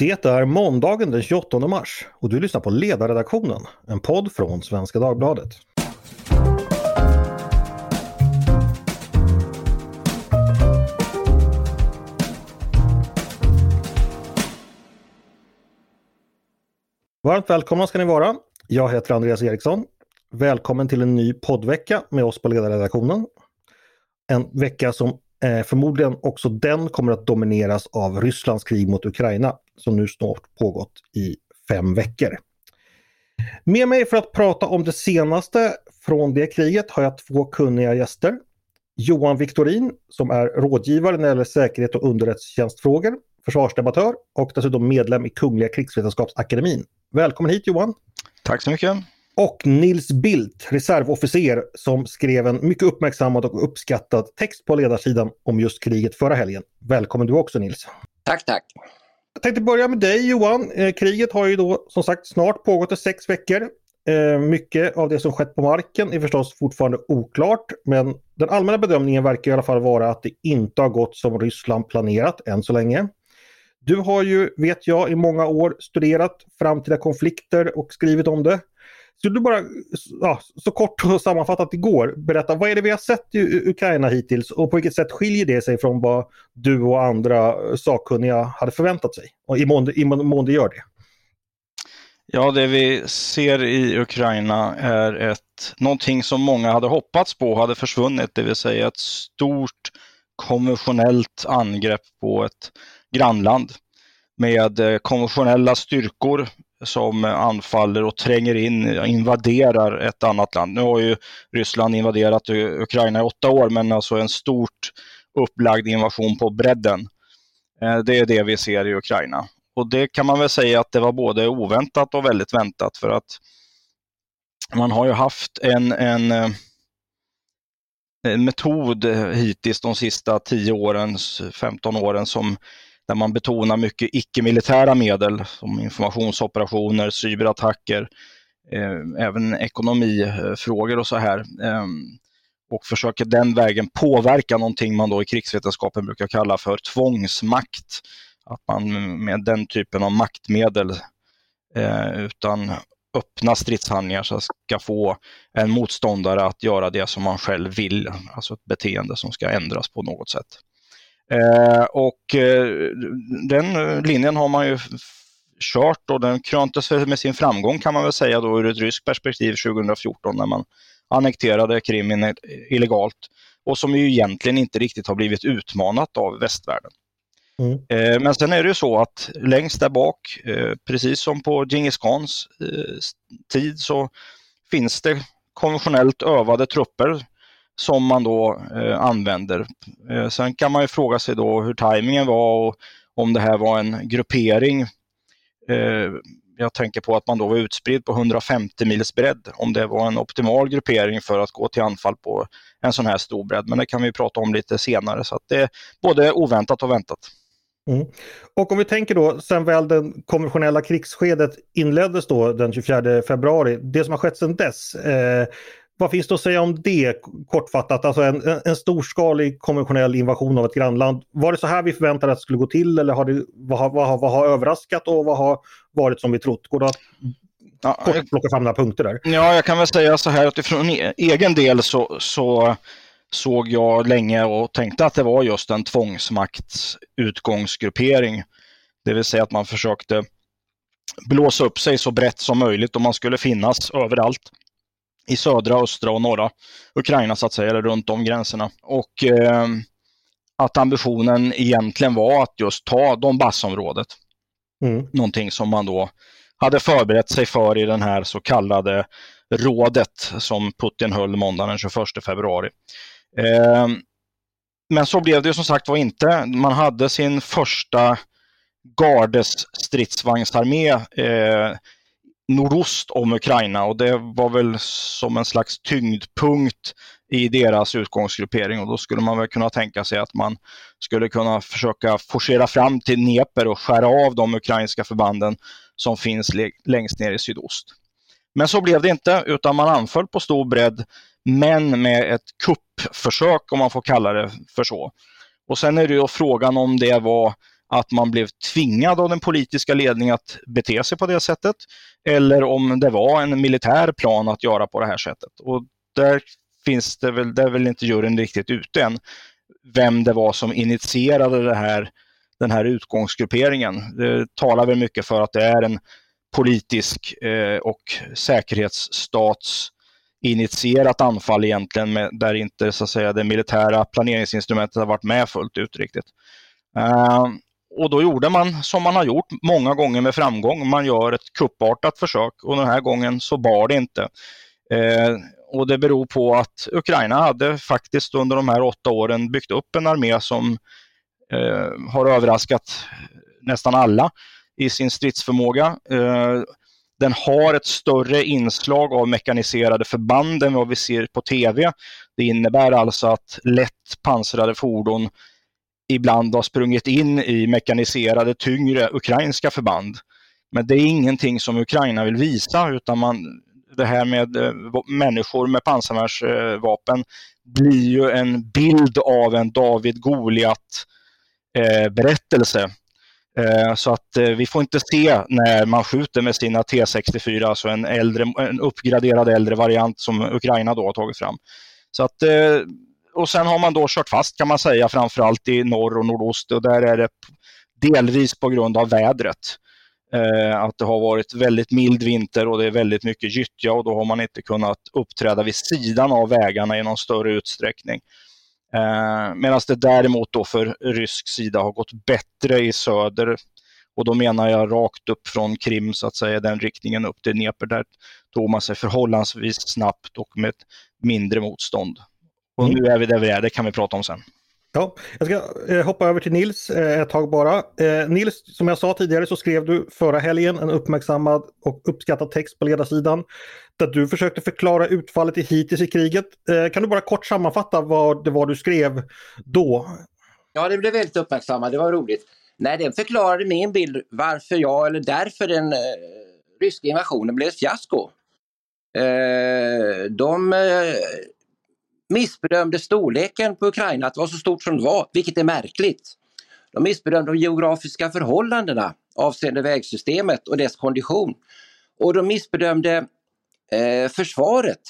Det är måndagen den 28 mars och du lyssnar på Ledarredaktionen, en podd från Svenska Dagbladet. Varmt välkomna ska ni vara. Jag heter Andreas Eriksson. Välkommen till en ny poddvecka med oss på Ledarredaktionen. En vecka som eh, förmodligen också den kommer att domineras av Rysslands krig mot Ukraina som nu snart pågått i fem veckor. Med mig för att prata om det senaste från det kriget har jag två kunniga gäster. Johan Viktorin som är rådgivare när det gäller säkerhet och underrättelsetjänstfrågor, försvarsdebattör och dessutom medlem i Kungliga krigsvetenskapsakademin. Välkommen hit Johan! Tack så mycket! Och Nils Bildt, reservofficer som skrev en mycket uppmärksammad och uppskattad text på ledarsidan om just kriget förra helgen. Välkommen du också Nils! Tack, tack! Jag tänkte börja med dig Johan. Eh, kriget har ju då som sagt snart pågått i sex veckor. Eh, mycket av det som skett på marken är förstås fortfarande oklart men den allmänna bedömningen verkar i alla fall vara att det inte har gått som Ryssland planerat än så länge. Du har ju, vet jag, i många år studerat framtida konflikter och skrivit om det. Skulle du bara ja, så kort och sammanfattat igår berätta vad är det vi har sett i Ukraina hittills och på vilket sätt skiljer det sig från vad du och andra eh, sakkunniga hade förväntat sig? Och i mån, i mån det gör det. Ja, det vi ser i Ukraina är ett, någonting som många hade hoppats på hade försvunnit, det vill säga ett stort konventionellt angrepp på ett grannland med eh, konventionella styrkor som anfaller och tränger in, invaderar ett annat land. Nu har ju Ryssland invaderat Ukraina i åtta år, men alltså en stort upplagd invasion på bredden. Eh, det är det vi ser i Ukraina. Och det kan man väl säga att det var både oväntat och väldigt väntat för att man har ju haft en, en, eh, en metod hittills de sista 10 åren, 15 åren som där man betonar mycket icke-militära medel som informationsoperationer, cyberattacker, eh, även ekonomifrågor och så här. Eh, och försöker den vägen påverka någonting man då i krigsvetenskapen brukar kalla för tvångsmakt. Att man med den typen av maktmedel eh, utan öppna stridshandlingar så ska få en motståndare att göra det som man själv vill, alltså ett beteende som ska ändras på något sätt. Eh, och eh, den linjen har man ju kört och den kröntes med sin framgång kan man väl säga då ur ett ryskt perspektiv 2014 när man annekterade Krim illegalt och som ju egentligen inte riktigt har blivit utmanat av västvärlden. Mm. Eh, men sen är det ju så att längst där bak, eh, precis som på Djingis Khans eh, tid, så finns det konventionellt övade trupper som man då eh, använder. Eh, sen kan man ju fråga sig då hur tajmingen var och om det här var en gruppering. Eh, jag tänker på att man då var utspridd på 150 mils bredd, om det var en optimal gruppering för att gå till anfall på en sån här stor bredd. Men det kan vi prata om lite senare, så att det är både oväntat och väntat. Mm. Och om vi tänker då, sen väl det konventionella krigsskedet inleddes då den 24 februari, det som har skett sedan dess, eh, vad finns det att säga om det kortfattat? Alltså en, en storskalig konventionell invasion av ett grannland. Var det så här vi förväntade att det skulle gå till eller har det, vad, har, vad, har, vad har överraskat och vad har varit som vi trott? Går det att ja, kort plocka fram några punkter där? Ja, jag kan väl säga så här att ifrån e-, egen del så, så såg jag länge och tänkte att det var just en tvångsmakts utgångsgruppering. Det vill säga att man försökte blåsa upp sig så brett som möjligt och man skulle finnas överallt i södra, östra och norra Ukraina så att säga, eller runt om gränserna. Och eh, att ambitionen egentligen var att just ta Donbassområdet. Mm. Någonting som man då hade förberett sig för i den här så kallade rådet som Putin höll måndagen den 21 februari. Eh, men så blev det som sagt var inte. Man hade sin första gardes stridsvagnsarmé eh, nordost om Ukraina och det var väl som en slags tyngdpunkt i deras utgångsgruppering och då skulle man väl kunna tänka sig att man skulle kunna försöka forcera fram till Dnepr och skära av de ukrainska förbanden som finns längst ner i sydost. Men så blev det inte, utan man anföll på stor bredd, men med ett kuppförsök om man får kalla det för så. Och sen är det ju frågan om det var att man blev tvingad av den politiska ledningen att bete sig på det sättet eller om det var en militär plan att göra på det här sättet. Och där finns det väl, där är väl inte juryn riktigt ute än, vem det var som initierade det här, den här utgångsgrupperingen. Det talar väl mycket för att det är en politisk eh, och säkerhetsstats initierat anfall egentligen, med, där inte så att säga, det militära planeringsinstrumentet har varit med fullt ut riktigt. Uh, och då gjorde man som man har gjort många gånger med framgång. Man gör ett kuppartat försök och den här gången så bar det inte. Eh, och det beror på att Ukraina hade faktiskt under de här åtta åren byggt upp en armé som eh, har överraskat nästan alla i sin stridsförmåga. Eh, den har ett större inslag av mekaniserade förband än vad vi ser på tv. Det innebär alltså att lätt pansrade fordon ibland har sprungit in i mekaniserade tyngre ukrainska förband. Men det är ingenting som Ukraina vill visa utan man, det här med eh, människor med pansarvärnsvapen blir ju en bild av en David Goliat eh, berättelse Eh, så att eh, vi får inte se när man skjuter med sina T64, alltså en, äldre, en uppgraderad äldre variant som Ukraina då har tagit fram. Så att, eh, och sen har man då kört fast kan man säga, framförallt i norr och nordost och där är det delvis på grund av vädret. Eh, att det har varit väldigt mild vinter och det är väldigt mycket gyttja och då har man inte kunnat uppträda vid sidan av vägarna i någon större utsträckning. Eh, Medan det däremot då för rysk sida har gått bättre i söder. Och då menar jag rakt upp från Krim, så att säga, den riktningen upp till Dnepr. Där tog man sig förhållandevis snabbt och med mindre motstånd. Och mm. nu är vi där vi är, det kan vi prata om sen. Ja, jag ska eh, hoppa över till Nils eh, ett tag bara. Eh, Nils, som jag sa tidigare så skrev du förra helgen en uppmärksammad och uppskattad text på ledarsidan där du försökte förklara utfallet i hittills i kriget. Kan du bara kort sammanfatta vad det var du skrev då? Ja, det blev väldigt uppmärksammat, det var roligt. Nej, den förklarade min bild varför jag, eller därför den eh, ryska invasionen blev ett fiasko. Eh, de missbedömde storleken på Ukraina, att det var så stort som det var, vilket är märkligt. De missbedömde de geografiska förhållandena avseende vägsystemet och dess kondition. Och de missbedömde eh, försvaret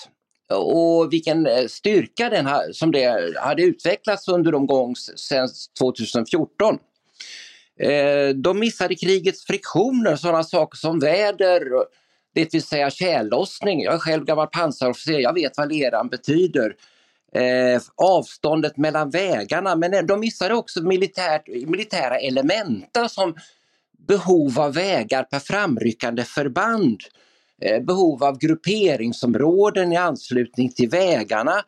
och vilken eh, styrka den ha, som det hade utvecklats under de gång sedan 2014. Eh, de missade krigets friktioner, sådana saker som väder, det vill säga tjällossning. Jag är själv gammal pansarofficer, jag vet vad leran betyder eh, avståndet mellan vägarna. Men eh, de missade också militärt, militära elementa som behov av vägar per framryckande förband, eh, behov av grupperingsområden i anslutning till vägarna.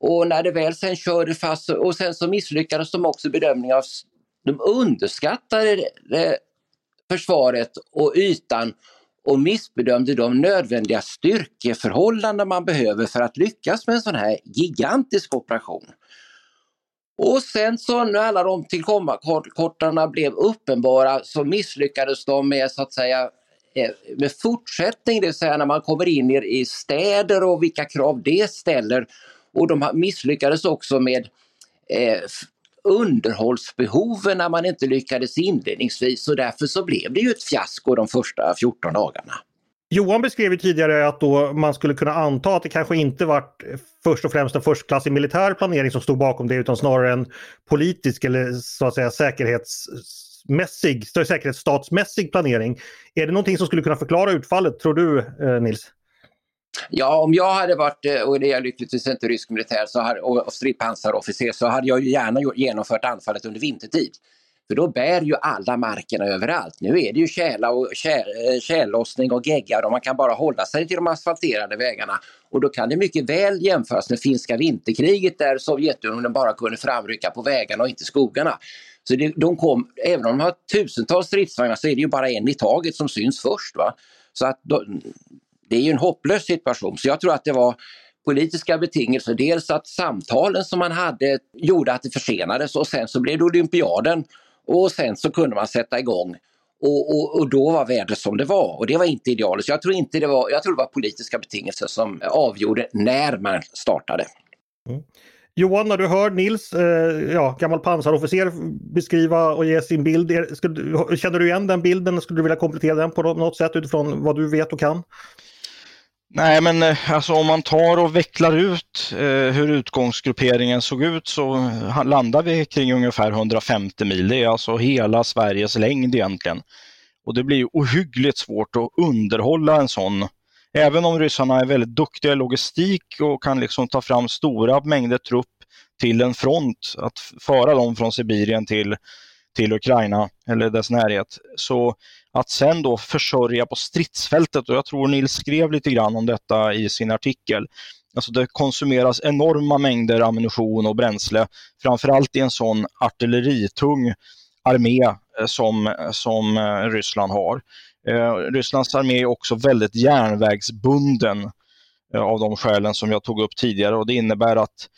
Och när det väl sen körde fast och sen så misslyckades de också i bedömningen av de underskattade eh, försvaret och ytan och missbedömde de nödvändiga styrkeförhållanden man behöver för att lyckas med en sån här gigantisk operation. Och sen så när alla de tillkortarna blev uppenbara så misslyckades de med så att säga eh, med fortsättning, det vill säga när man kommer in i städer och vilka krav det ställer. Och de misslyckades också med eh, underhållsbehoven när man inte lyckades inledningsvis och därför så blev det ju ett fiasko de första 14 dagarna. Johan beskrev tidigare att då man skulle kunna anta att det kanske inte var eh, först och främst en förstklassig militär planering som stod bakom det utan snarare en politisk eller så att säga säkerhetsmässig, säkerhetsstatsmässig planering. Är det någonting som skulle kunna förklara utfallet tror du eh, Nils? Ja, om jag hade varit, eh, och det är jag lyckligtvis inte rysk militär så hade, och stridspansarofficer så hade jag ju gärna genomfört anfallet under vintertid. För då bär ju alla markerna överallt. Nu är det ju tjäla och eh, tjällossning och geggar och man kan bara hålla sig till de asfalterade vägarna. Och då kan det mycket väl jämföras med finska vinterkriget där Sovjetunionen bara kunde framrycka på vägarna och inte skogarna. Så det, de kom, även om de har tusentals stridsvagnar så är det ju bara en i taget som syns först. Va? Så att de, det är ju en hopplös situation. Så jag tror att det var politiska betingelser. Dels att samtalen som man hade gjorde att det försenades och sen så blev det olympiaden och sen så kunde man sätta igång. Och, och, och, då var vädret som det var och det var inte idealiskt. Jag tror, inte det var, jag tror det var politiska betingelser som avgjorde när man startade. Mm. Johan, när du hör Nils, eh, ja, gammal pansarofficer, beskriva och ge sin bild. Är, skulle, känner du igen den bilden? Skulle du vilja komplettera den på något sätt utifrån vad du vet och kan? Nej, men eh, alltså om man tar och vecklar ut eh, hur utgångsgrupperingen såg ut så eh, landar vi kring ungefär 150 mil. Det är alltså hela Sveriges längd egentligen. Och det blir ohyggligt svårt att underhålla en sån Även om ryssarna är väldigt duktiga i logistik och kan liksom ta fram stora mängder trupp till en front, att föra dem från Sibirien till, till Ukraina eller dess närhet. Så att sen då försörja på stridsfältet, och jag tror Nils skrev lite grann om detta i sin artikel, Alltså det konsumeras enorma mängder ammunition och bränsle, framförallt i en sån artilleritung armé eh, som, som eh, Ryssland har. Eh, Rysslands armé är också väldigt järnvägsbunden eh, av de skälen som jag tog upp tidigare och det innebär att,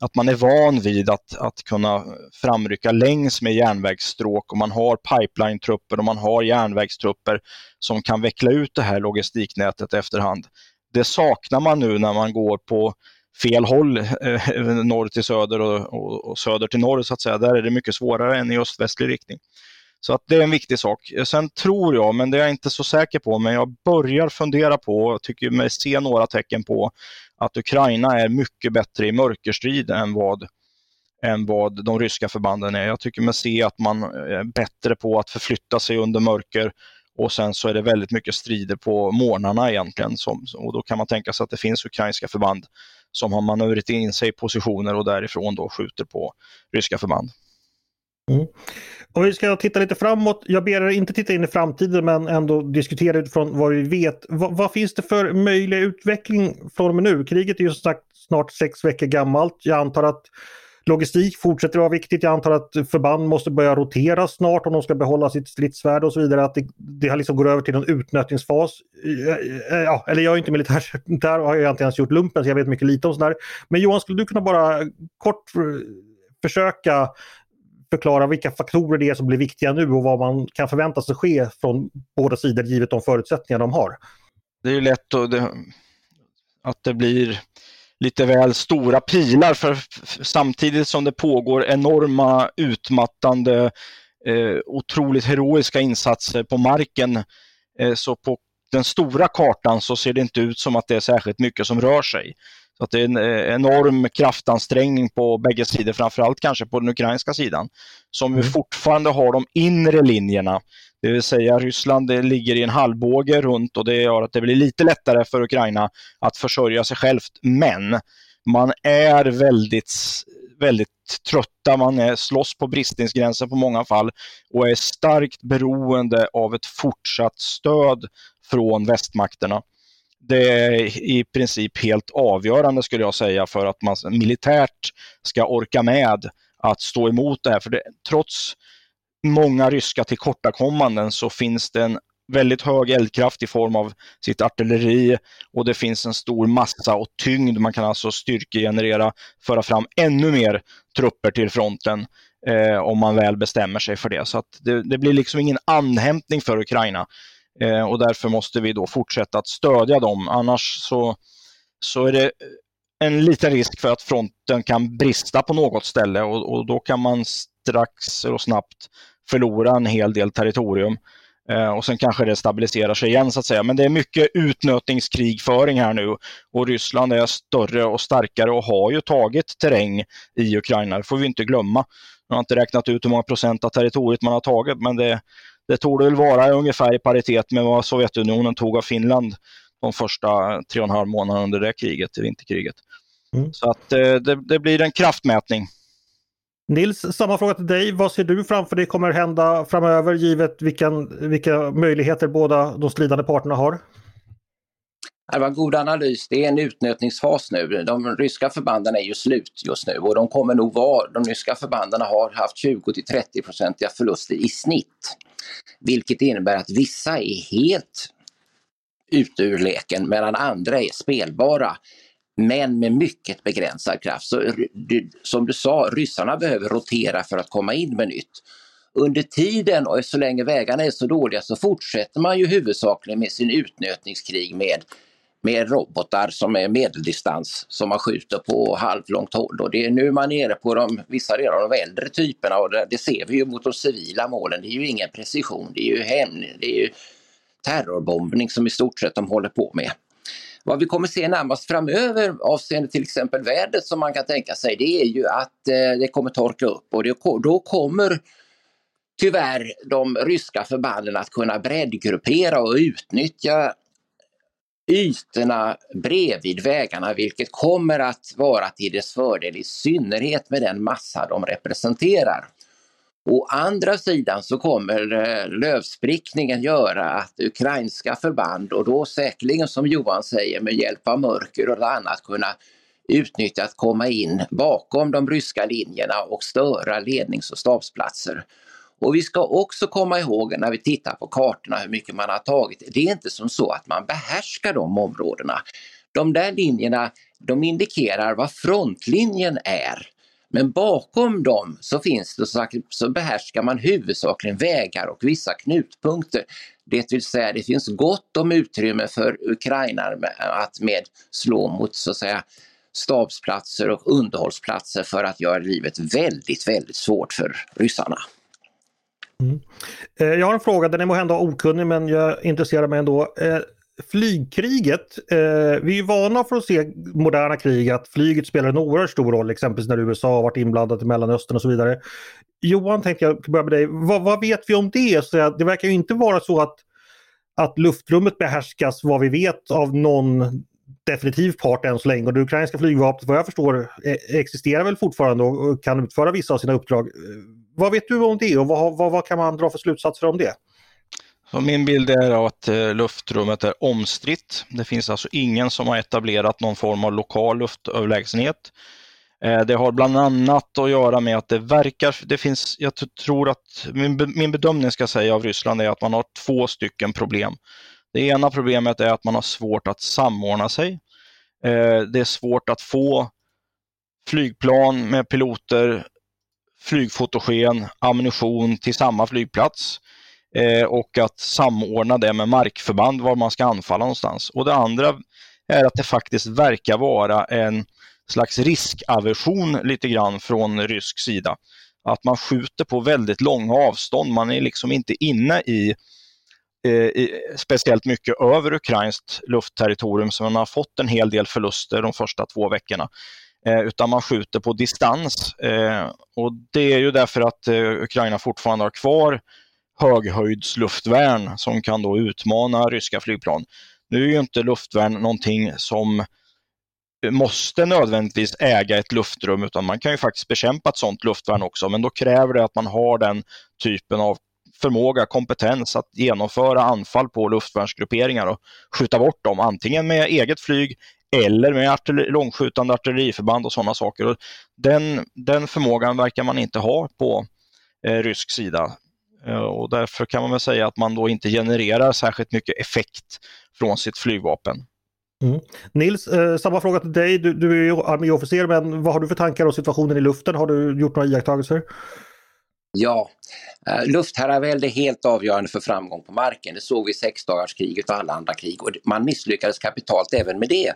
att man är van vid att, att kunna framrycka längs med järnvägsstråk och man har pipeline-trupper och man har järnvägstrupper som kan veckla ut det här logistiknätet efterhand. Det saknar man nu när man går på fel håll, eh, norr till söder och, och, och, söder till norr så att säga. Där är det mycket svårare än i öst-västlig riktning. Så att det är en viktig sak. Sen tror jag, men det är jag inte så säker på, men jag börjar fundera på, och tycker mig se några tecken på att Ukraina är mycket bättre i mörkerstrid än vad, än vad de ryska förbanden är. Jag tycker mig se att man är bättre på att förflytta sig under mörker och sen så är det väldigt mycket strider på morgnarna egentligen. Som, och då kan man tänka sig att det finns ukrainska förband som har manövrerat in sig i positioner och därifrån då skjuter på ryska förband. Mm. Om vi ska titta lite framåt, jag ber er inte titta in i framtiden men ändå diskutera utifrån vad vi vet. Va, vad finns det för möjlig utveckling från och med nu? Kriget är ju sagt snart sex veckor gammalt. Jag antar att logistik fortsätter vara viktigt. Jag antar att förband måste börja rotera snart om de ska behålla sitt stridsvärde och så vidare. Att det, det liksom går över till en utnötningsfas. Eh, eh, ja, eller jag är inte militär, där har jag inte ens gjort lumpen så jag vet mycket lite om sådär. Men Johan, skulle du kunna bara kort eh, försöka förklara vilka faktorer det är som blir viktiga nu och vad man kan förvänta sig ske från båda sidor givet de förutsättningar de har. Det är lätt att det, att det blir lite väl stora pilar för samtidigt som det pågår enorma utmattande, eh, otroligt heroiska insatser på marken eh, så på den stora kartan så ser det inte ut som att det är särskilt mycket som rör sig. Så det är en eh, enorm kraftansträngning på bägge sidor, framförallt kanske på den ukrainska sidan, som mm. fortfarande har de inre linjerna. Det vill säga Ryssland det ligger i en halvbåge runt och det gör att det blir lite lättare för Ukraina att försörja sig självt. Men man är väldigt, väldigt trötta, man är, slåss på bristningsgränsen på många fall och är starkt beroende av ett fortsatt stöd från västmakterna det är i princip helt avgörande skulle jag säga för att man militärt ska orka med att stå emot det här. För det, trots många ryska tillkortakommanden så finns det en väldigt hög eldkraft i form av sitt artilleri och det finns en stor massa och tyngd. Man kan alltså styrkegenerera, föra fram ännu mer trupper till fronten eh, om man väl bestämmer sig för det. Så det, det, blir liksom ingen anhämtning för Ukraina. Eh, och därför måste vi då fortsätta att stödja dem. Annars så, så är det en liten risk för att fronten kan brista på något ställe och, och då kan man strax och snabbt förlora en hel del territorium. Eh, och sen kanske det stabiliserar sig igen så att säga. Men det är mycket utnötningskrigföring här nu och Ryssland är större och starkare och har ju tagit terräng i Ukraina, det får vi inte glömma. Man har inte räknat ut hur många procent av territoriet man har tagit men det, det tog väl vara ungefär i paritet med vad Sovjetunionen tog av Finland de första tre och en halv månaderna under det kriget, det vinterkriget. Mm. Så att eh, det, det, blir en kraftmätning. Nils, samma fråga till dig. Vad ser du framför dig kommer hända framöver givet vilken, vilka möjligheter båda de stridande parterna har? Det var en god analys. Det är en utnötningsfas nu. De ryska förbanden är ju slut just nu och de kommer nog vara, de ryska förbanden har haft 20 till 30 procentiga förluster i snitt. Vilket innebär att vissa är helt ute ur leken medan andra är spelbara. Men med mycket begränsad kraft. Så, som du sa, ryssarna behöver rotera för att komma in med nytt. Under tiden och så länge vägarna är så dåliga så fortsätter man ju huvudsakligen med sin utnötningskrig med med robotar som är medeldistans som man skjuter på halvlångt håll. Och det är nu man är nere på de, vissa delar av de äldre typerna och det, det, ser vi ju mot de civila målen. Det är ju ingen precision, det är ju, hem, det är ju terrorbombning som i stort sett de håller på med. Vad vi kommer se närmast framöver avseende till exempel vädret som man kan tänka sig det är ju att eh, det kommer torka upp och det, då kommer tyvärr de ryska förbanden att kunna breddgruppera och utnyttja ytorna bredvid vägarna vilket kommer att vara till dess fördel i synnerhet med den massa de representerar. Å andra sidan så kommer eh, lövsprickningen göra att ukrainska förband och då säkerligen som Johan säger med hjälp av mörker och annat kunna utnyttja att komma in bakom de ryska linjerna och störa lednings och stabsplatser. Och vi ska också komma ihåg när vi tittar på kartorna hur mycket man har tagit. Det är inte som så att man behärskar de områdena. De där linjerna de indikerar vad frontlinjen är. Men bakom dem så finns det så, så behärskar man huvudsakligen vägar och vissa knutpunkter. Det vill säga det finns gott om utrymme för ukrainare att med slå mot så att säga stabsplatser och underhållsplatser för att göra livet väldigt, väldigt svårt för ryssarna. Mm. Eh, jag har en fråga, den är måhända okunnig men jag intresserar mig ändå. Eh, flygkriget, eh, vi är vana för att se moderna krig att flyget spelar en oerhört stor roll, exempelvis när USA har varit inblandat i Mellanöstern och så vidare. Johan, tänkte jag börja med dig. Vad, vad vet vi om det? Så det verkar ju inte vara så att, att luftrummet behärskas, vad vi vet, av någon definitiv part än så länge. Och det ukrainska flygvapnet, vad jag förstår, e- existerar väl fortfarande och kan utföra vissa av sina uppdrag. Eh, vad vet du om det och vad, vad, vad kan man dra för slutsatser om det? Så min bild är att eh, luftrummet är omstritt. Det finns alltså ingen som har etablerat någon form av lokal luftöverlägsenhet. Eh, det har bland annat att göra med att det verkar, det finns, jag tror att min, min bedömning ska säga av Ryssland är att man har två stycken problem. Det ena problemet är att man har svårt att samordna sig. Eh, det är svårt att få flygplan med piloter flygfotogen, ammunition till samma flygplats eh, och att samordna det med markförband var man ska anfalla någonstans. Och det andra är att det faktiskt verkar vara en slags riskaversion lite grann från rysk sida. Att man skjuter på väldigt långa avstånd, man är liksom inte inne i, i speciellt mycket över ukrainskt luftterritorium så man har fått en hel del förluster de första två veckorna. Eh, utan man skjuter på distans. Eh, och Det är ju därför att eh, Ukraina fortfarande har kvar höghöjdsluftvärn som kan då utmana ryska flygplan. Nu är ju inte luftvärn någonting som måste nödvändigtvis äga ett luftrum utan man kan ju faktiskt bekämpa ett sådant luftvärn också men då kräver det att man har den typen av förmåga, kompetens att genomföra anfall på luftvärnsgrupperingar och skjuta bort dem antingen med eget flyg eller med artilleri, långskjutande artilleriförband och sådana saker. Och den, den förmågan verkar man inte ha på eh, rysk sida. Eh, och därför kan man väl säga att man då inte genererar särskilt mycket effekt från sitt flygvapen. Mm. Nils, eh, samma fråga till dig. Du, du är ju arméofficer, men vad har du för tankar om situationen i luften? Har du gjort några iakttagelser? Ja, eh, luftherravälde är helt avgörande för framgång på marken. Det såg vi i sexdagarskriget och alla andra krig och man misslyckades kapitalt även med det.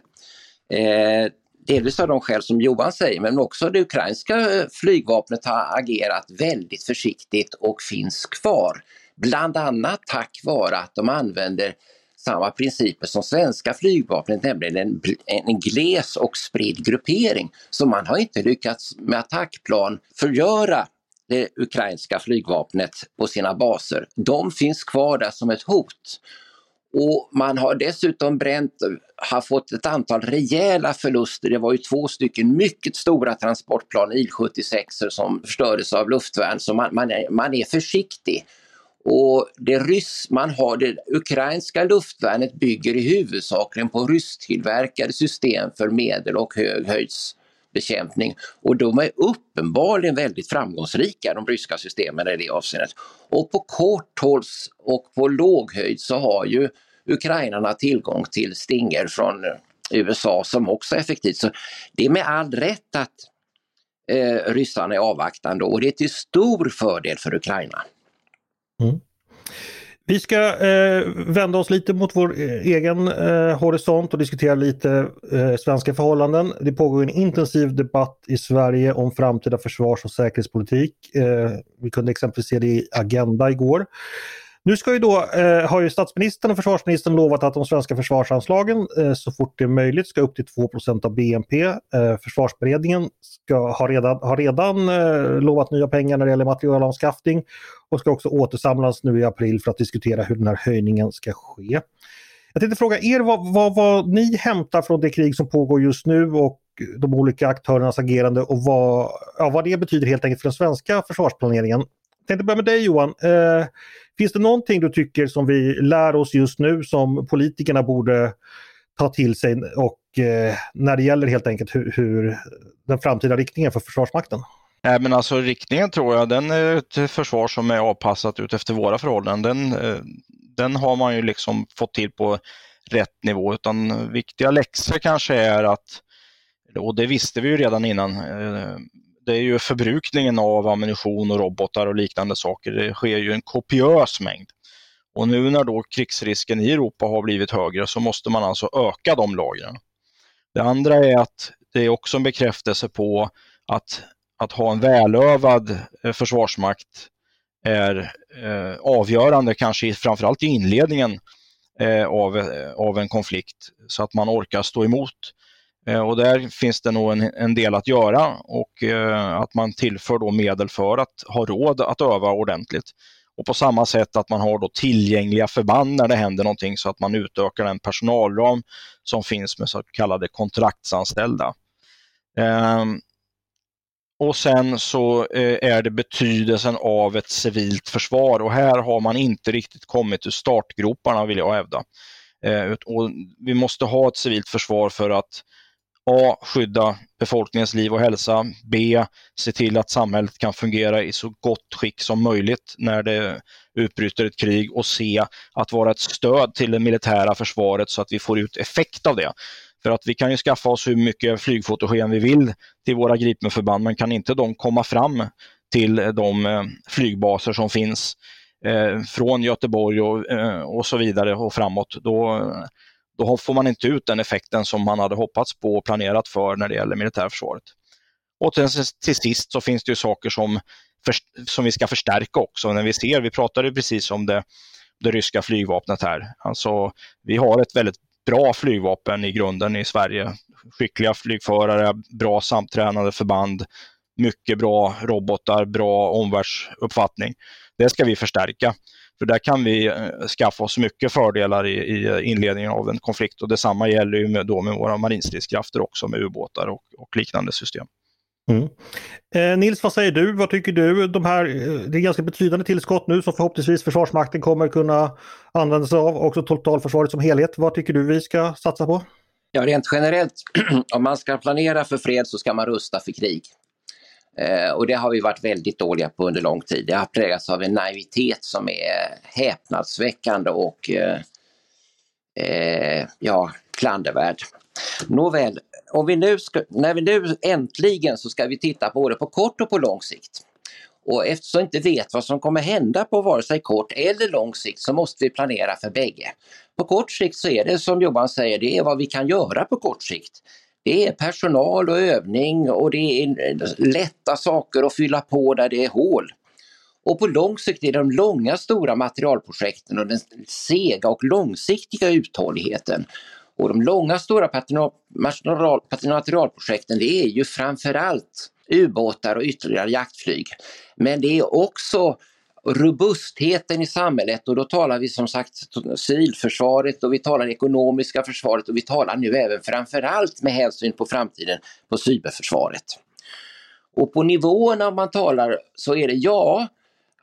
Eh, delvis av de skäl som Johan säger men också det ukrainska eh, flygvapnet har agerat väldigt försiktigt och finns kvar. Bland annat tack vare att de använder samma principer som svenska flygvapnet, nämligen en, en gles och spridd gruppering. Så man har inte lyckats med attackplan förgöra det ukrainska flygvapnet på sina baser. De finns kvar där som ett hot. Och man har dessutom bränt, har fått ett antal rejäla förluster. Det var ju två stycken mycket stora transportplan, Il-76 som förstördes av luftvärn, så man, man, är, man är försiktig. Och det ryss, man har det ukrainska luftvärnet bygger i huvudsakligen på rysktillverkade system för medel och brottsbekämpning Och de är uppenbarligen väldigt framgångsrika, de ryska systemen i det avseendet. Och på kort håll och på låg höjd så har ju ukrainarna tillgång till Stinger från USA som också är effektivt. Så det är med all rätt att eh, ryssarna är avvaktande och det är till stor fördel för Ukraina. Mm. Vi ska eh, vända oss lite mot vår eh, egen eh, horisont och diskutera lite eh, svenska förhållanden. Det pågår en intensiv debatt i Sverige om framtida försvars och säkerhetspolitik. Eh, vi kunde exempelvis se det i Agenda igår. Nu ska ju då, eh, har ju statsministern och försvarsministern lovat att de svenska försvarsanslagen eh, så fort det är möjligt ska upp till 2% av BNP. Eh, försvarsberedningen ska, har redan, har redan eh, lovat nya pengar när det gäller materialanskaffning och ska också återsamlas nu i april för att diskutera hur den här höjningen ska ske. Jag tänkte fråga er vad, vad, vad ni hämtar från det krig som pågår just nu och de olika aktörernas agerande och vad, ja, vad det betyder helt enkelt för den svenska försvarsplaneringen. Jag tänkte börja med dig Johan. Eh, Finns det någonting du tycker som vi lär oss just nu som politikerna borde ta till sig och eh, när det gäller helt enkelt hur, hur, den framtida riktningen för Försvarsmakten? Nej, men alltså riktningen tror jag, den är ett försvar som är avpassat ut efter våra förhållanden. Den, eh, den har man ju liksom fått till på rätt nivå, utan viktiga läxor kanske är att, och det visste vi ju redan innan, eh, det är ju förbrukningen av ammunition och robotar och liknande saker. Det sker ju en kopiös mängd. Och nu när då krigsrisken i Europa har blivit högre så måste man alltså öka de lagren. Det andra är att det är också en bekräftelse på att, att ha en välövad eh, försvarsmakt är eh, avgörande, kanske framförallt i inledningen eh, av, eh, av en konflikt, så att man orkar stå emot Eh, Eh, och där finns det nog en, en del att göra och eh, att man tillför då medel för att ha råd att öva ordentligt. Och på samma sätt att man har då tillgängliga förband när det händer någonting så att man utökar den personalram som finns med så kallade kontraktsanställda. Eh, och sen så eh, är det betydelsen av ett civilt försvar och här har man inte riktigt kommit ur startgroparna vill jag hävda. Eh, och vi måste ha ett civilt försvar för att A. Skydda befolkningens liv och hälsa. B. Se till att samhället kan fungera i så gott skick som möjligt när det utbryter ett krig. Och C. Att vara ett stöd till det militära försvaret så att vi får ut effekt av det. För att vi kan ju skaffa oss hur mycket flygfotogen vi vill till våra Gripenförband, men kan inte de komma fram till de eh, flygbaser som finns eh, från Göteborg och, eh, och så vidare och framåt, då då får man inte ut den effekten som man hade hoppats på och planerat för när det gäller militärförsvaret. Och till, till sist så finns det ju saker som, för, som vi ska förstärka också. När vi ser, vi pratade precis om det, det ryska flygvapnet här. Alltså, vi har ett väldigt bra flygvapen i grunden i Sverige. Skickliga flygförare, bra samtränade förband, mycket bra robotar, bra omvärldsuppfattning. Det ska vi förstärka. För där kan vi eh, skaffa oss mycket fördelar i, i inledningen av en konflikt och detsamma gäller ju med, då med våra marinstridskrafter också med ubåtar och, och liknande system. Mm. Eh, Nils, vad säger du? Vad tycker du? De här, eh, det är ganska betydande tillskott nu som förhoppningsvis Försvarsmakten kommer kunna använda sig av, också totalförsvaret som helhet. Vad tycker du vi ska satsa på? Ja, rent generellt, om man ska planera för fred så ska man rusta för krig. Eh, och det har vi varit väldigt dåliga på under lång tid. Det har präglats av en naivitet som är häpnadsväckande och eh, eh, ja, klandervärd. Nåväl, om vi nu ska, när vi nu äntligen så ska vi titta både på kort och på lång sikt. Och eftersom vi inte vet vad som kommer hända på vare sig kort eller lång sikt så måste vi planera för bägge. På kort sikt så är det som Johan säger, det är vad vi kan göra på kort sikt. Det är personal och övning och det är lätta saker att fylla på där det är hål. Och på lång sikt är det de långa stora materialprojekten och den sega och långsiktiga uthålligheten. Och de långa stora materialprojekten det är ju framförallt ubåtar och ytterligare jaktflyg. Men det är också robustheten i samhället och då talar vi som sagt civilförsvaret och vi talar ekonomiska försvaret och vi talar nu även framförallt med hänsyn på framtiden på cyberförsvaret. Och på nivåerna man talar så är det ja,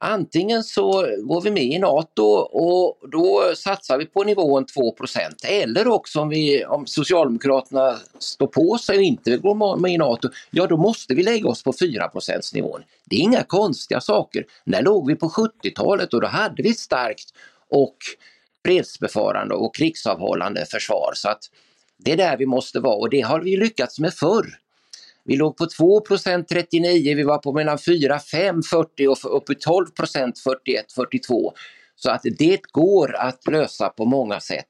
Antingen så går vi med i NATO och då satsar vi på nivån 2% eller också om, vi, om Socialdemokraterna står på sig och inte går med i NATO, ja då måste vi lägga oss på 4% nivån. Det är inga konstiga saker. När låg vi på 70-talet och då hade vi ett starkt och fredsbefarande och krigsavhållande försvar. Så att det är där vi måste vara och det har vi lyckats med förr. Vi låg på 2% 39, vi var på mellan 4, 5, 40 och upp i 12 41, 42. Så att det går att lösa på många sätt.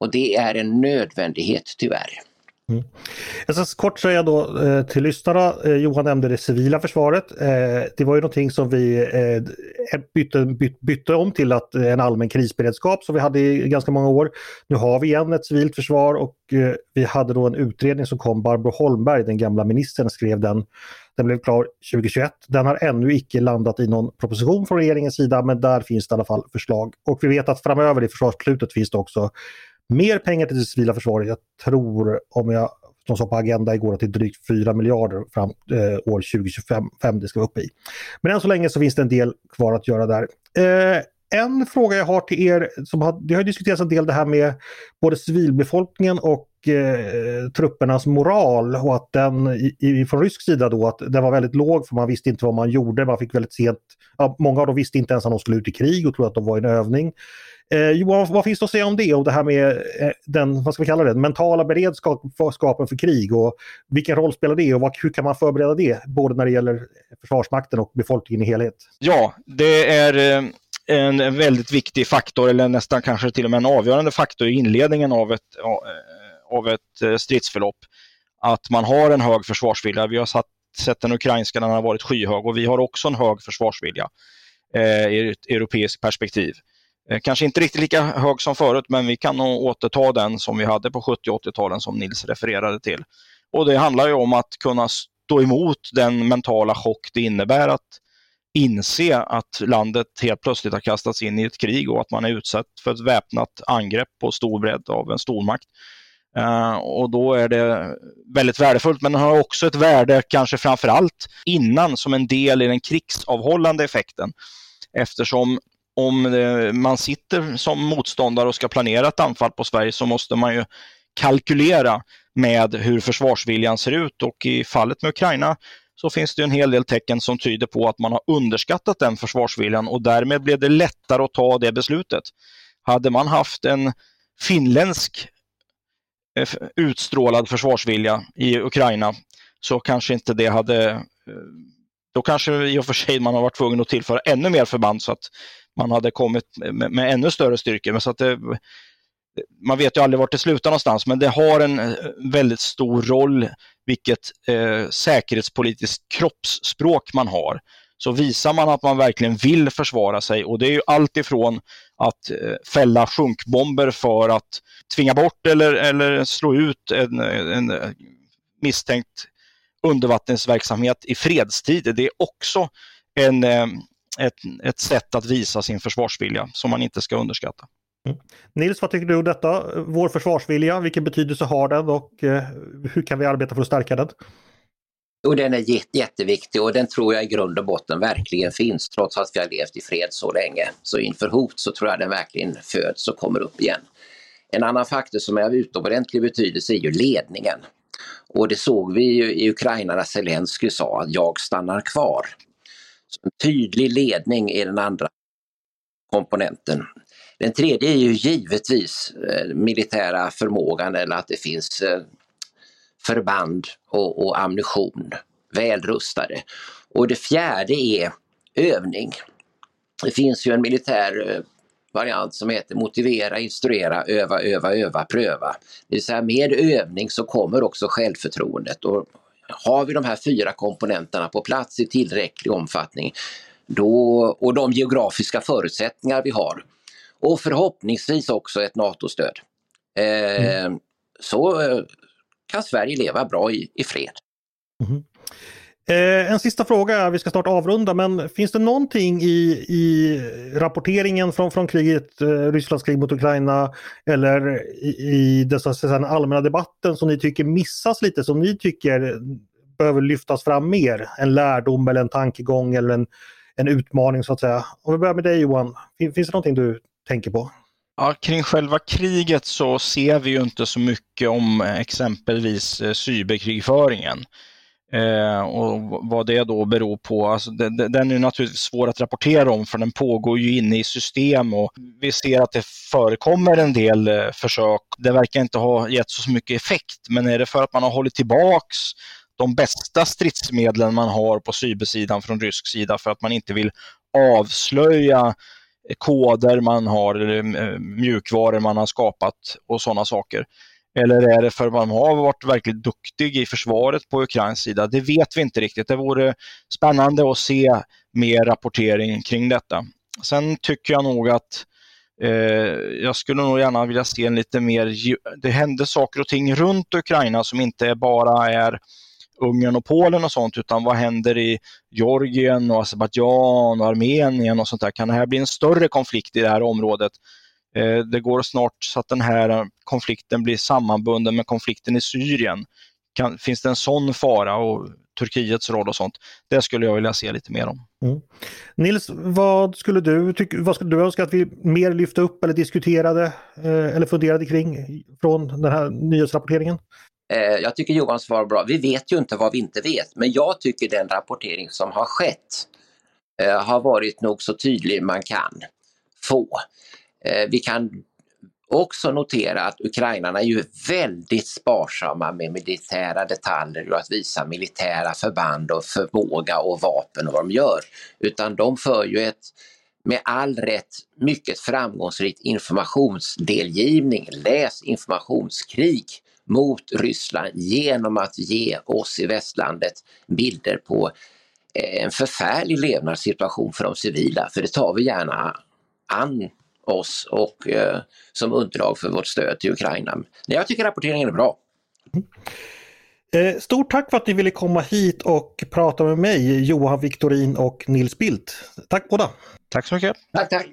Och det är en nödvändighet tyvärr. Mm. Jag ska kort säga då eh, till lyssnarna, eh, Johan nämnde det civila försvaret. Eh, det var ju någonting som vi eh, eh, bytte, bytte, bytte, om till att eh, en allmän krisberedskap som vi hade i ganska många år. Nu har vi igen ett civilt försvar och vi hade då en utredning som kom, Barbro Holmberg, den gamla ministern, skrev den. Den blev klar 2021. Den har ännu icke landat i någon proposition från regeringens sida men där finns det i alla fall förslag. Och vi vet att framöver i försvarsbeslutet finns det också mer pengar till det civila försvaret. Jag tror, om jag de sa på Agenda igår att det är drygt 4 miljarder fram eh, år 2025 det ska vara uppe i. Men än så länge så finns det en del kvar att göra där. Eh, en fråga jag har till er, som har, det har diskuterats en del det här med både civilbefolkningen och eh, truppernas moral och att den i, i, från rysk sida då att den var väldigt låg för man visste inte vad man gjorde, man fick väldigt sent, ja, många av dem visste inte ens att de skulle ut i krig och trodde att de var i en övning. Eh, Johan, vad finns det att säga om det och det här med eh, den, vad ska vi kalla det, mentala beredskapen för krig och vilken roll spelar det och vad, hur kan man förbereda det både när det gäller Försvarsmakten och befolkningen i helhet? Ja, det är eh, en väldigt viktig faktor eller nästan kanske till och med en avgörande faktor i inledningen av ett, eh, av ett eh, stridsförlopp. Att man har en hög försvarsvilja. Vi har satt, sett den ukrainska, den har varit skyhög och vi har också en hög försvarsvilja eh, i ett europeiskt perspektiv. Eh, kanske inte riktigt lika hög som förut, men vi kan nog återta den som vi hade på 70 och 80-talen som Nils refererade till. Och det handlar ju om att kunna stå emot den mentala chock det innebär att inse att landet helt plötsligt har kastats in i ett krig och att man är utsatt för ett väpnat angrepp på stor bredd av en stormakt. Uh, och då är det väldigt värdefullt, men det har också ett värde, kanske framför allt innan, som en del i den krigsavhållande effekten. Eftersom om eh, man sitter som motståndare och ska planera ett anfall på Sverige så måste man ju kalkylera med hur försvarsviljan ser ut och i fallet med Ukraina så finns det en hel del tecken som tyder på att man har underskattat den försvarsviljan och därmed blev det lättare att ta det beslutet. Hade man haft en finländsk eh, utstrålad försvarsvilja i Ukraina så kanske inte det hade eh, då kanske i och för sig man har varit tvungen att tillföra ännu mer förband så att man hade kommit med, med ännu större styrkor. Men så att det, man vet ju aldrig vart det slutar någonstans, men det har en eh, väldigt stor roll vilket eh, säkerhetspolitiskt kroppsspråk man har. Så visar man att man verkligen vill försvara sig och det är ju allt ifrån att eh, fälla sjunkbomber för att tvinga bort eller, eller slå ut en, en eh, misstänkt undervattensverksamhet i fredstid. Det är också en, eh, ett, ett sätt att visa sin försvarsvilja som man inte ska underskatta. Mm. Nils, vad tycker du om detta? Vår försvarsvilja, vilken betydelse har den och eh, hur kan vi arbeta för att stärka den? Jo, den är jätteviktig och den tror jag i grund och botten verkligen finns trots att vi har levt i fred så länge. Så inför hot så tror jag den verkligen föds och kommer upp igen. En annan faktor som är av utomordentlig betydelse är ju ledningen. Och det såg vi ju i Ukraina när Zelensky sa att jag stannar kvar. En tydlig ledning är den andra komponenten. Den tredje är ju givetvis eh, militära förmågan eller att det finns eh, förband och, och ammunition välrustade. Och det fjärde är övning. Det finns ju en militär eh, variant som heter motivera, instruera, öva, öva, öva, pröva. Det vill säga med övning så kommer också självförtroendet och har vi de här fyra komponenterna på plats i tillräcklig omfattning då, och de geografiska förutsättningar vi har och förhoppningsvis också ett NATO-stöd eh, mm. så eh, kan Sverige leva bra i, i fred. Mm. Eh, en sista fråga, vi ska snart avrunda, men finns det någonting i, i rapporteringen från, från kriget, eh, Rysslands krig mot Ukraina eller i, i dessa, den allmänna debatten som ni tycker missas lite, som ni tycker behöver lyftas fram mer? En lärdom eller en tankegång eller en, en utmaning så att säga. Om vi börjar med dig Johan, finns det någonting du tänker på? Ja, kring själva kriget så ser vi ju inte så mycket om eh, exempelvis eh, cyberkrigföringen. Eh, och vad det då beror på, alltså den, den är naturligtvis svår att rapportera om för den pågår ju inne i system och vi ser att det förekommer en del eh, försök. Det verkar inte ha gett så mycket effekt, men är det för att man har hållit tillbaks de bästa stridsmedlen man har på cybersidan från rysk sida för att man inte vill avslöja eh, koder man har eller eh, mjukvaror man har skapat och sådana saker. Eller är det för att man har varit verkligt duktig i försvaret på Ukrains sida? Det vet vi inte riktigt. Det vore spännande att se mer rapportering kring detta. Sen tycker jag nog att eh, jag skulle nog gärna vilja se en lite mer, det händer saker och ting runt Ukraina som inte bara är Ungern och Polen och sånt, utan vad händer i Georgien och Azerbajdzjan och Armenien och sånt där? Kan det här bli en större konflikt i det här området? Eh, det går snart så att den här konflikten blir sammanbunden med konflikten i Syrien. Kan, finns det en sån fara och Turkiets roll och sånt? Det skulle jag vilja se lite mer om. Mm. Nils, vad skulle du, tycka, vad skulle du önska att vi mer lyfte upp eller diskuterade eh, eller funderade kring från den här nyhetsrapporteringen? Eh, jag tycker Johans svar var bra. Vi vet ju inte vad vi inte vet, men jag tycker den rapportering som har skett eh, har varit nog så tydlig man kan få. Eh, vi kan också notera att ukrainarna är ju väldigt sparsamma med militära detaljer och att visa militära förband och förmåga och vapen och vad de gör. Utan de för ju ett med all rätt mycket framgångsrikt informationsdelgivning, läs informationskrig mot Ryssland genom att ge oss i västlandet bilder på eh, en förfärlig levnadssituation för de civila, för det tar vi gärna an oss och eh, som underlag för vårt stöd till Ukraina. Jag tycker rapporteringen är bra. Mm. Stort tack för att ni ville komma hit och prata med mig, Johan Viktorin och Nils Bildt. Tack båda! Tack så mycket! Tack, tack!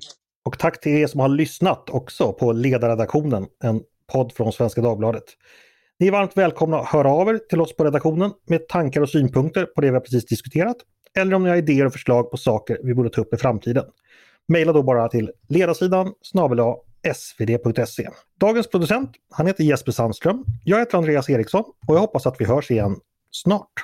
Och tack till er som har lyssnat också på Ledarredaktionen, en podd från Svenska Dagbladet. Ni är varmt välkomna att höra av er till oss på redaktionen med tankar och synpunkter på det vi precis diskuterat. Eller om ni har idéer och förslag på saker vi borde ta upp i framtiden. Maila då bara till ledarsidan snabel svd.se. Dagens producent, han heter Jesper Sandström. Jag heter Andreas Eriksson och jag hoppas att vi hörs igen snart.